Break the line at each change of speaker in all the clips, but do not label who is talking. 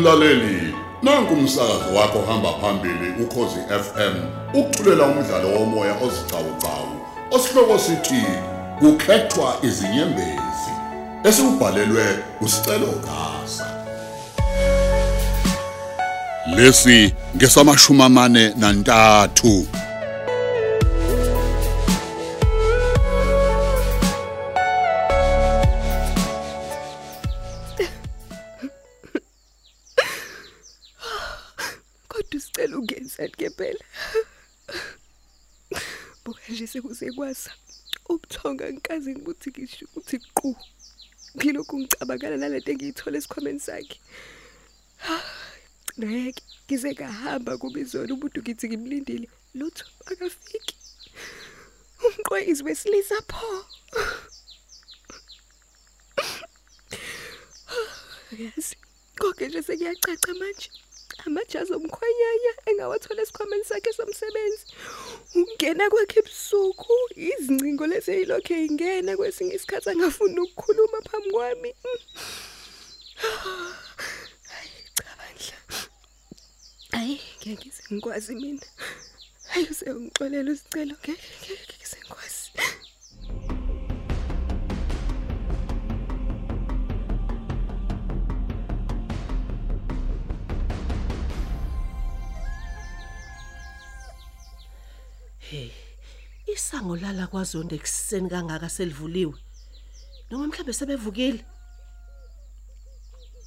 Mlaleli, nanku umsakazo wakho hamba phambili ukhozi FM. Ukuthulela umdlalo womoya ozicawucawu. Osihloko sithi kukhethwa izinyembezi. Esibhalelwe usicelo gasa. Lesi ngesamashumi amane nantathu.
Usicela ungenzani ke phela buka nje sekuzekwasa ubuthonga ngikaze ngibuthi ngisho ukuthi qhu. Ngilokhu ngicabangana nalento engiyithola esikhwameni sakhe. Ngeke ngize ngahamba kubizona umuntu ngithi ngimlindile. Lutho akafiki. Umqwayizi wesilisa pho. Yazi konke nje sekuyacaca manje. Amajazi omkhwanyanya engawathola esikhwameni sakhe somsebenzi. Ungena kwakhe ebusuku izingcingo lezi eyilokhu eyingena kwesinye isikhathi angafuni ukukhuluma phambi kwami. Hayi cha bandla hayi ngeke ngize ngikwazi mina. Hayi usengixolela usicelo ngeke ngeke.
Isango lala kwaZonde ekseni kangaka selivuliwe. Noma mhlambe sebevukile.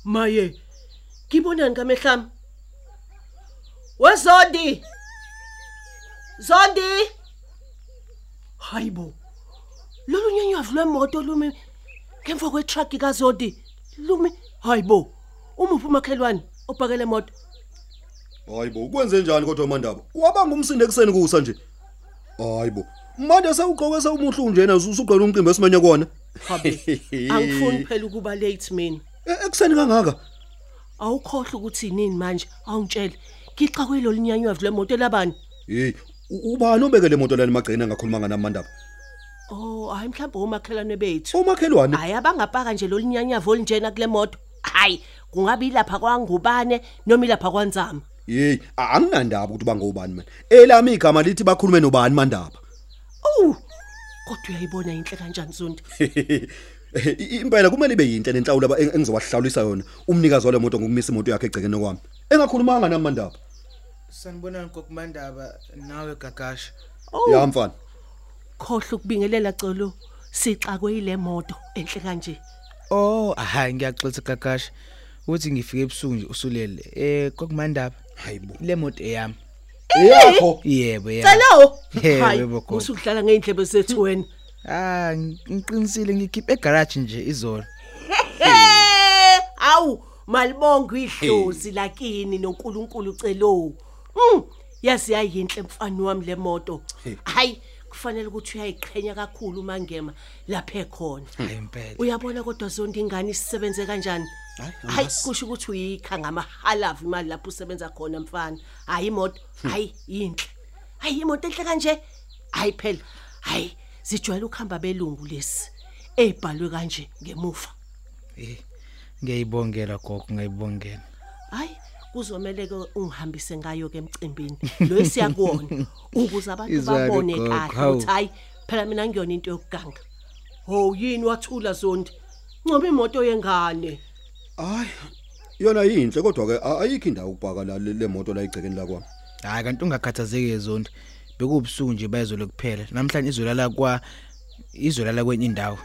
Maye, ngibonani kamehlami? WeZondi! Zondi! Hayibo. Lolu nyenyavu lwemoto lumi ngemva kwetruck kaZondi. Lumi, hayibo. Umuphi umakhelwane obhakele imoto?
Hayibo, kwenze njani kodwa mandaba? Wabanga umsinde ekseni kusa nje. Hayibo. Manje sewugqoke sewumuhlu njena usuqala umcimbi esimenya kona.
Habe. Angifuni phela ukuba late mina.
E- Ekseni kangaka.
Awukhohle ukuthi inini manje? Awungitshele. Ngixa kwelo linyanywavu lemoto labani?
Hey, u- ubani obekele imoto lana magcina ngakhuluma ngana mandaba?
Oh, hayi mhlawumbe umakhelwane bethu.
Umakhelwane.
Hayi abangapaka nje lo linyanywavu olinjena kule moto. Hayi, kungabe ilapha kwangubane noma ilapha kwanzama.
Hey, anginandaba ukuthi bangobani mina. Elami igama lithi bakhulume nobani mandaba.
Oh! Kodwa uyayibona inhle kanjani Zondi?
I- Impela kumele ibe yinhle nenhlawulo aba- eng- engizowahlawulisa yona umnikazi wale moto ngokumisa imoto yakhe egcekene kwami. Engakhulumanga nami mandaba.
Sanibonani kokumandaba nawe gagasha.
Oh,
Ya mfana.
khohle ukubingelela colo. Sixa kweyile moto enhle kanje.
Oh, hayi ngiyaxolisa gagasha. Uthi ngifike ebusuku nje usulele. Eh kokumandaba.
Hayibo.
Le moto eyami.
Eyakho.
Yebo yebo.
Celo.
Yebo,
Hayi,
yebo, gogo.
usukudlala ngeindlebe zethu wena.
Ah, ngiqinisile ngikhiphe egarage nje izolo.
Eh, awu malibonga idlozi lakini noNkulunkulu celo. Mm, yazi yayinhle mfana wami le moto. Hayi, kufanele ukuthi uyayiqhenya kakhulu mangema lapha ekhona.
Impela.
Uyabona kodwa zonke ingane isisebenze kanjani? Hayi kusho ukuthi uyikha ngamahalavu imali lapho usebenza khona mfana. Hayi imoto, hayi inhle. Hayi imoto enhle kanje. Hayi phela. Hayi sijwayele ukuhamba belungu lesi. Ebhalwe kanje ngemuva.
Eh. Ngiyayibongela gogo, ngiyayibongela.
Hayi kuzomela ke ungihambise ngayo ke emcimbini. Lo esiyakuona ukuze abantu
Izwane,
babone
gogo,
kahle
hawu.
ukuthi hayi phela mina ngiyona into yokuganga. Ho yini wathula zondi? Ncoma imoto yengane.
Hayi. Yona yinhle kodwa ke a- ayikho indawo ukubhaka la le le moto la igcekeni la kwami.
Hayi kanti ungakhathazeki ezondi. Bekubusuku nje bayizolo kuphela. Namhlanje izolala kwa izolala kwenye indawo.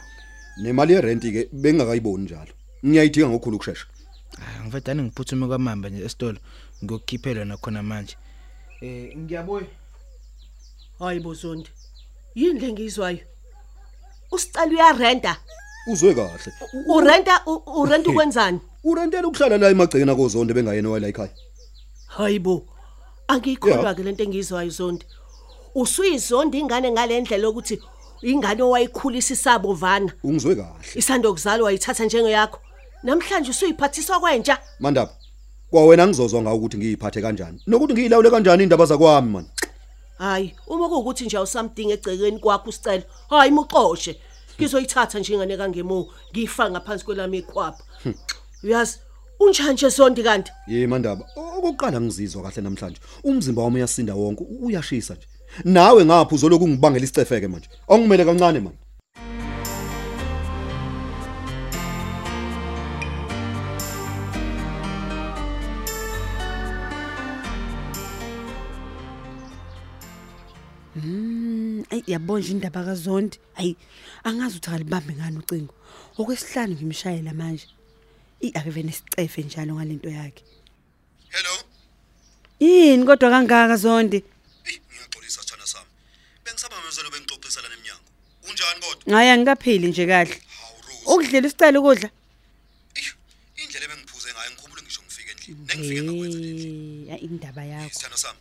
Nemali ye rent ke bengingakayiboni njalo. Ngiyayidinga ngokukhulu ukusheshsha.
Ah, ngifadane ngiphuthume kwamamba nje esitolo. Ngiyokukhiphela nakhona manje. Eh ngiyabuya.
Hayi bozondi. Yini lengizwayo? Usicela uyarenta.
Uzwe kahle.
Urenta u- urenta ukwenzani?
Urentela ukuhlala la emagcekeni akozonde bengayena wala ekhaya.
Hayibo. Angiyikholwa
Yeah.
ke lento engizwayo zondi. Usuyizonda ingane ngalendlela ukuthi ingane owayikhulisa isabo vana.
Ungizwe kahle.
Isando kuzalwa wayithatha njengeyakho. Namhlanje usuyiphathiswa kwentsha.
Mandaba. Kwawena ngizozwa ngawo ukuthi ngiyiphathe kanjani. Nokuthi ngiyilawule kanjani indaba zakwami man.
Hayi, uma kuwukuthi nje awusamdinga egcekeni kwakho usicela. Hayi muxoshe. Ngizoyithatha nje ingane kangemo, ngiyifaka ngaphansi kwelami ikhwapha. Uyazi, unjani nje sonto kanti
Ye mandaba, okokuqala ngizizwa kahle namhlanje. Umzimba wami uyasinda wonke, uyashisa nje. Nawe ngapha uzoloku ngibangela isicefeke manje. Ongimele kancane manje.
Ay yabona nje indaba kaZondi. Hayi angazi ukuthi akalibambe ngani ucingo. Okwesihlanu ngimshayela manje. I akeve nesicefe njalo ngalento yakhe.
Hello.
Yini kodwa kangaka Zondi?
Eh, ngiyaxolisa sithana sami. Bengisaba mezelo bengixoxisa la neminyango. Unjani kodwa?
Hayi angikaphili nje kahle.
Hawu Rose.
Ukudlela isicelo ukudla?
Ish, indlela ebengiphuze ngayo ngikhumbula ngisho ngifike endlini. Nengifike ngakwenza endlini.
Eh, indaba yakho.
Sithana sami.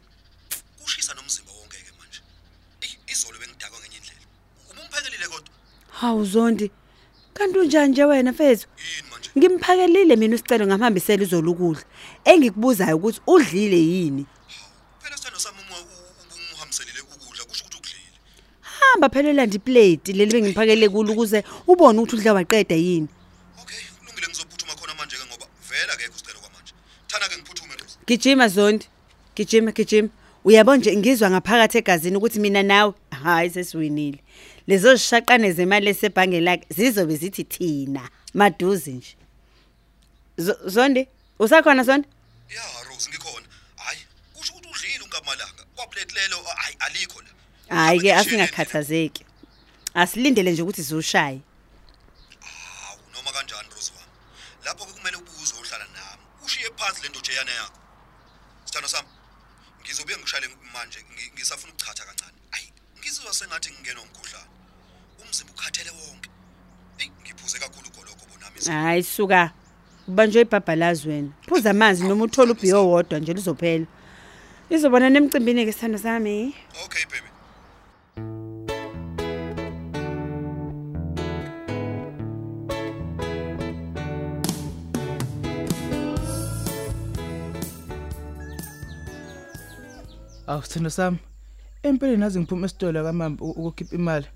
Hawu Zondi. Kanti unjani nje wena mfethu?
Yini manje?
Ngimphakelile mina isicelo ngamhambisela izolo ukudla. Engikubuzayo ukuthi udlile yini?
Phela sithanda sami uma ubumuhambiselile ukudla kusho ukuthi ukudlile.
Hamba phela landi plate leli bengiphakele kulo ukuze ubone ukuthi udla waqeda yini.
Okay, kulungile ngizophuthuma khona manje ke ngoba vela akekho isicelo kwamanje. Thana ke ngiphuthume Rose.
Gijima Zondi. Gijima gijima. Uyabona nje ngizwa ngaphakathi egazini ukuthi mina nawe hayi sesiwinile. Lezo zishaqane zemali esebhange lakhe zizobe zithi thina maduze nje. Zo- Zondi, usakhona Zondi?
Ya Rose ngikhona. Hayi, kusho ukuthi udlile unkamalanga. Kwaplate lelo hayi alikho la.
Hayi ke
Uhambe
asingakhathazeki. Asilindele nje ukuthi zishaye.
Hawu noma kanjani Rose wami. Lapho ke kumele ubuze uhlala nami. Ushiye phansi lento jeyana yakho. Sithando sami. Ngizobuye ngishale manje ngi- ngisafuna ukuchatha kancane. Ayi, ngizizwa sengathi ngingenwa umkhuhlane. Umzimba ukhathele wonke. Ey, ngiphuze kakhulu goloko bonami.
Hayi suka. Ubanjwe ibhabhalazi wena. Phuza amanzi noma uthola ubhiyo wodwa nje lizophela. Izobona nemcimbini ke sithando sami.
Okay baby.
Awu sithando sami. Empeleni nazi ngiphuma esitolo kamama u- ukukhipha imali.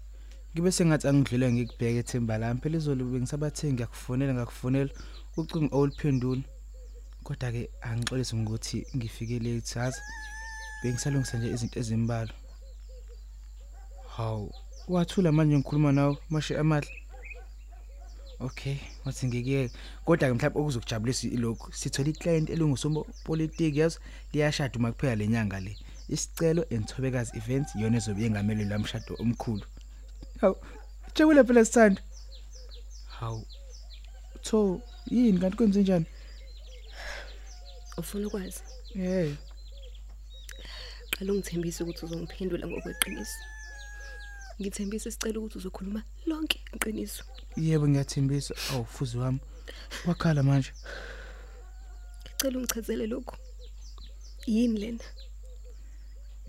Ngibe sengathi angidlule ngikubheke ethemba lami. Phela izolo bengisabathengi ngiyakufonela ngakufonela ucingo oluphendula. Kodwa ke angixolise ngokuthi ngifike late hazi. Bengisalungisa nje izinto ezimbalwa. Hawu, wathula manje ngikhuluma nawe mashe amahle. Okay, wathi ngikiyeke. Kodwa ke mhlawumbe okuzokujabulisa ilokhu. Sithola iclient elungusopolitiki yazi liyashada uma kuphela lenyanga le. Isicelo Enthobekazi Events yona ezobe yengamele lamshado omkhulu. Hawu, jabule phela sithanda. Hawu. Tho, yini kanti kwenze njani?
ufuna ukwazi
Eh,
qala ungithembise ukuthi uzongiphendula ngokweqiniso ngithembisa isicelo ukuthi uzokhuluma lonke iqiniso
yebo ngiyathembisa. Awu fuzi wami. Wakhala manje.
ngicela ungichazele lokhu yini lena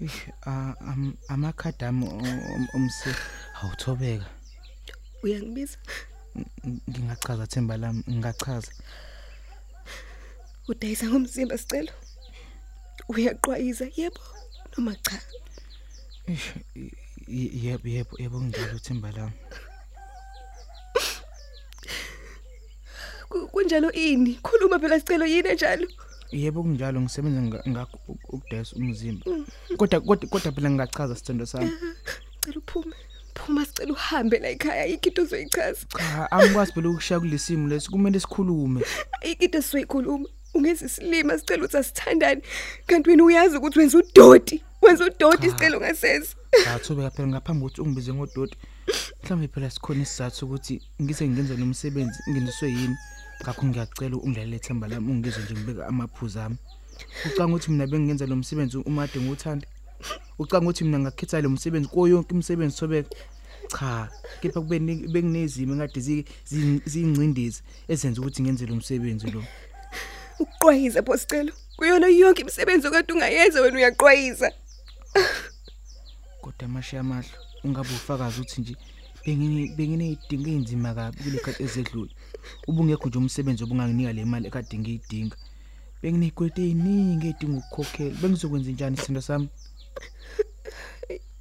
Ish, ah, am- amakhadi ami omse. Awuthobeka.
uyangibiza
Ng- Ngingachaza themba lami, ngingachaza.
udayisa ngomzimba sicelo uyaqwayiza yebo noma cha
Ish, y- y- yebo yebo yebo nginjalo themba lami.
Ku- kunjalo ini khuluma phela sicelo yini enjalo
Yebo kunjalo ngisebenza nga- ngakho uk- ukudayisa umzimba. Kodwa kodwa kodwa phela ngingachaza sithando sami.
cela uphume phuma sicela uhambe la ekhaya ayikho into ozoyichaza
Cha, angikwazi phela ukushaya kulesimo lesi kumele sikhulume.
ayikho into esizoyikhuluma ungenza isilima sicela ukuthi asithandane kanti wena uyazi ukuthi wenza udoti wenza udoti isicelo ngasenza
Ngathobeka phela ngaphambi kokuthi ungibize ngodoti. Mhlawumbe phela sikhona isizathu ukuthi ngise ngenze lo msebenzi ngendiswe yini. Ngakho ngiyacela ungilalele themba lami ungizwe nje ngibeka amaphuzu ami. Ucanga ukuthi mina bengenza lo msebenzi uma ade ngiwuthanda. Ucanga ukuthi mina ngakhetha lo msebenzi kuyo yonke imisebenzi sobeka. Cha, kepha kube ni- benginezimo engade zi- zi- ziyingcindezi ezenza ukuthi ngenze lo msebenzi lo.
ukuqwayiza pho sicelo kuyona yonke imisebenzi okade ungayenza wena uyaqwayiza
Kodwa amashe amahlo ungabe ufakaza ukuthi nje bengine benginezidingo ezimba kabi kule khathi ezedlule. Ubungekho nje umsebenzi obunganginika le mali ekade ngiyidinga. Benginekwete eziningi edinga ukukhokhela. Bengizokwenza njani isithando sami?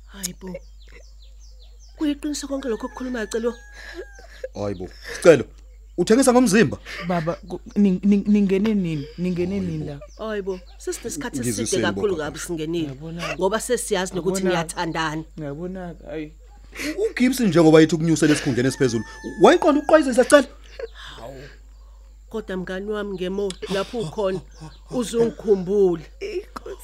Hayibo kuyiqiniso konke lokho okukhuluma yacelo
Hayibo. Sicelo.
uthengisa ngomzimba
baba ku- ning- ning- ningene nini ningene nini la
hayibo sesinesikhathi eside
Ngizwisile,
kakhulu
Bogogo.
kabi singenile
Ngiyabona.
ngoba sesiyazi nokuthi
Ngiyabona.
niyathandana
ngiyabonaka hayi
uGibson njengoba yithi ukunyusela esikhundleni esiphezulu wayiqonda ukuqwayizisa sicela
kodwa mngani wami ngemo lapho ukhona uzungikhumbule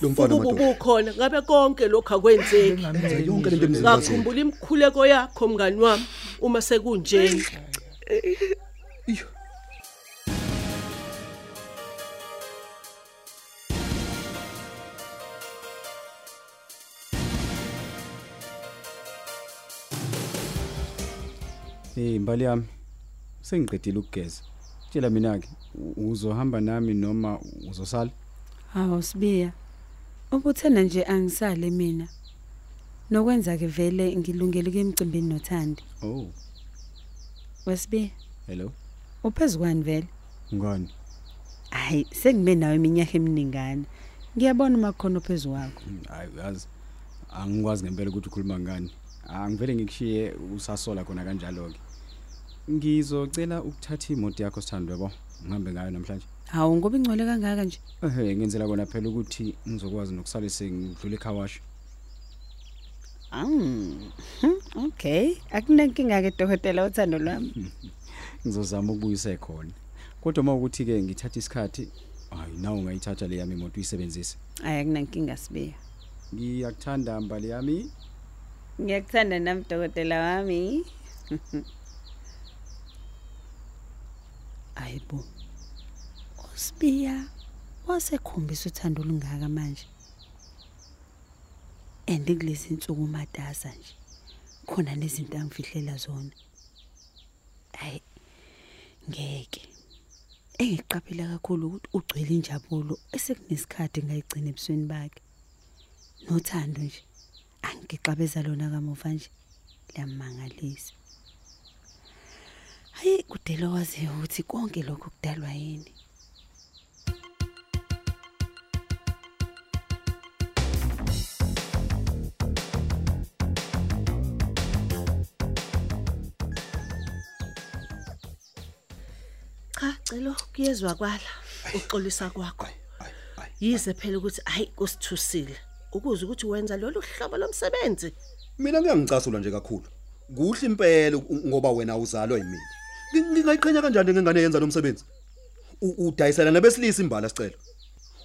lo mfana
ukuba
madoda
ukhona ngabe konke lokho akwenzeki
Yenza yonke lento emzimba
ngakhumbula imkhuleko yakho mngani wami uma sekunjeni
Hey mbali yami. Sengiqedile ukugeza. Tshela mina ke uzohamba nami noma uzosala?
Hawu sibiya. Ubuthena nje angisale mina. Nokwenza ke vele ngilungele kemcimbini nothandi.
Oh,
Wesibiya,
hello.
uphezukani vele?
Ngani?
Hayi, sengibe nawe iminyaka eminingana. Ngiyabona uma khona ophezu kwakho.
Hayi yazi. Angikwazi ngempela ukuthi ukhuluma ngani. Angivele ngikushiye usasola khona kanjalo ke. Ngizocela ukuthatha imoto yakho sithandwe yabo. Ngihambe ngayo namhlanje.
Hawu ngoba ingcwele kangaka nje.
Eh ngenzela kona phela ukuthi ngizokwazi nokusala sengidlule ekhawashi.
Mm. Okay, akunenkinga ke dokotela uthando lwami.
Ngizozama ukubuyisa ekhona. Kodwa uma ukuthi ke ngithatha isikhathi, hayi nawe ungayithatha le yami imoto uyisebenzise.
Hayi akunenkinga sibiya.
Ngiyakuthanda mbali yami.
Ngiyakuthanda nami dokotela wami. Ayibo. Usibiya wasekhombisa uthando lungaka manje. Ende kulezi insuku matasa nje. Khona nezinto angifihlela zona. Hayi. Ngeke. Engiqaphela kakhulu ukuthi ugcwele injabulo esekunesikhathi ngayigcina ebusweni bakhe. Nothando nje. angixabeza lona kamuva nje liyamangalisa hayi kudela wazi ukuthi konke lokho kudalwa yini
celo kuyezwa kwala uxolisa kwakho. Yize phela ukuthi hayi kusithusile ukuze ukuthi wenza lolu hlobo lomsebenzi.
Mina ngiyangicasula nje kakhulu. Kuhle impela ngoba wena uzalwa yimina. Ngi- ngingayiqhenya kanjani ngengane yenza lo msebenzi? U- udayisela nabesilisa imbala sicelo.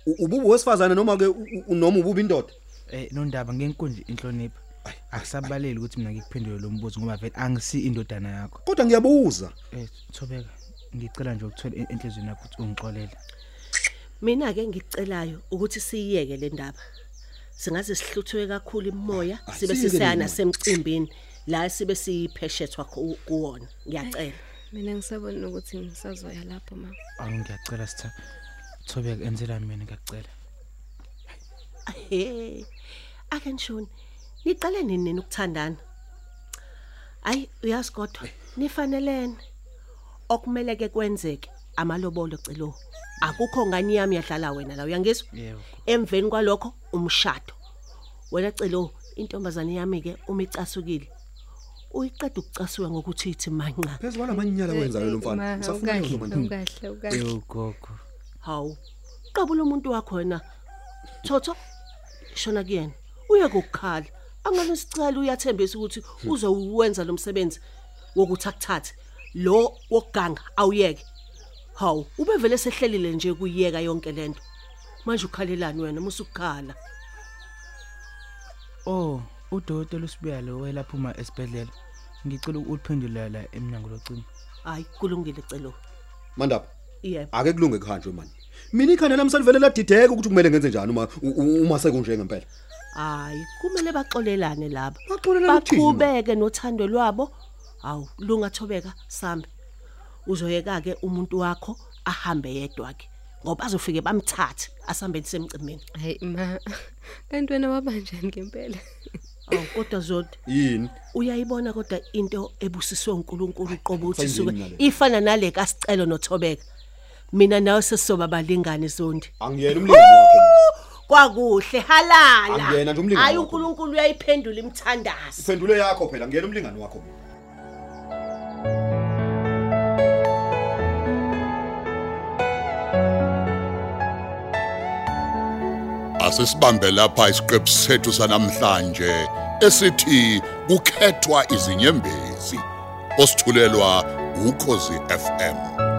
Ububu wesifazane noma ke noma ububi indoda?
Eh nondaba ngenkundla inhlonipho. Akusabaleli ukuthi mina ngikuphendule lo mbuzo ngoba vele angisi indodana yakho.
Kodwa ngiyabuza.
Eh thobeka. Ngicela nje ukuthola en- enhlizweni yakho ukuthi ungixolele.
Mina ke ngicelayo ukuthi siyiyeke le ndaba. Singaze sihluthwe kakhulu imoya
Ah,
sibe
siyiyeke
sisaya
le
nasemcimbini la sibe siyipheshethwa ku- kuwona. Ngiyacela.
Mina ngisabona ukuthi ngisazoya lapho mama
awu ngiyacela sitha. Thobeka enzela mina ngiyacela.
He ake nishoni niqale nini nini ukuthandana? Ayi uyazi kodwa nifanelene. Okumele ke kwenzeke amalobolo celo akukho ngani yami yadlala wena la uyangizwa?
Yebo.
Emveni kwalokho umshado. Wena celo intombazane yami ke uma icasukile uyiqeda ukucasuka ngokuthi ithi manqa.
Phezulu kwalamanyala wenzayo lo mfana usafuna noma
awukahle awukahle
yo gogo.
Hawu qabula umuntu wakho wena. Thotho shona kuyena. Uye kokukhala. Angane sicela uyathembisa ukuthi uzowenza lo msebenzi wokuthi akuthathe? Lo wokuganga awuyeke. Hawu ube vele sehlelile nje kuyiyeka yonke lento manje ukhalelani wena musukukhala
oh udokotela usibuya lo welaphuma esibhedlela. Ngicela ukuphendula la eminyango locingo
hayi kulungile celo.
Mandaba
yebo.
ake kulunge kuhanjwe manje mina ikhanda lami salivele ladideka ukuthi kumele ngenze njani uma u- u- uma sekunje ngempela
hayi kumele baxolelane laba.
Baxolelane ukuthini, ma?
baqhubeke nothando lwabo hawu lungathobeka sambe. Uzoyeka ke umuntu wakho ahambe yedwa ke ngoba azofike bamthathe asambeni semcimini
hayi ma kanti wena wabanjani ngempela?
Awu kodwa zodi
yini?
uyayibona kodwa into ebusiswe uNkulunkulu qobo uthi
kufayini
suke
nale.
ifana nale kasicelo nothobeka. Mina nawe sesizoba balingani zondi
angiyena umlingani wakho.
Kwakuhle halala.
Angiyena nje umlingani
hayi
wakho.
uNkulunkulu uyayiphendula imthandazo.
Iphendulo yakho phela ngiyena umlingani wakho mina.
Asisibambe lapha isiqephu sethu sanamhlanje esithi kukhethwa izinyembezi. Osithulelwa ukhozi FM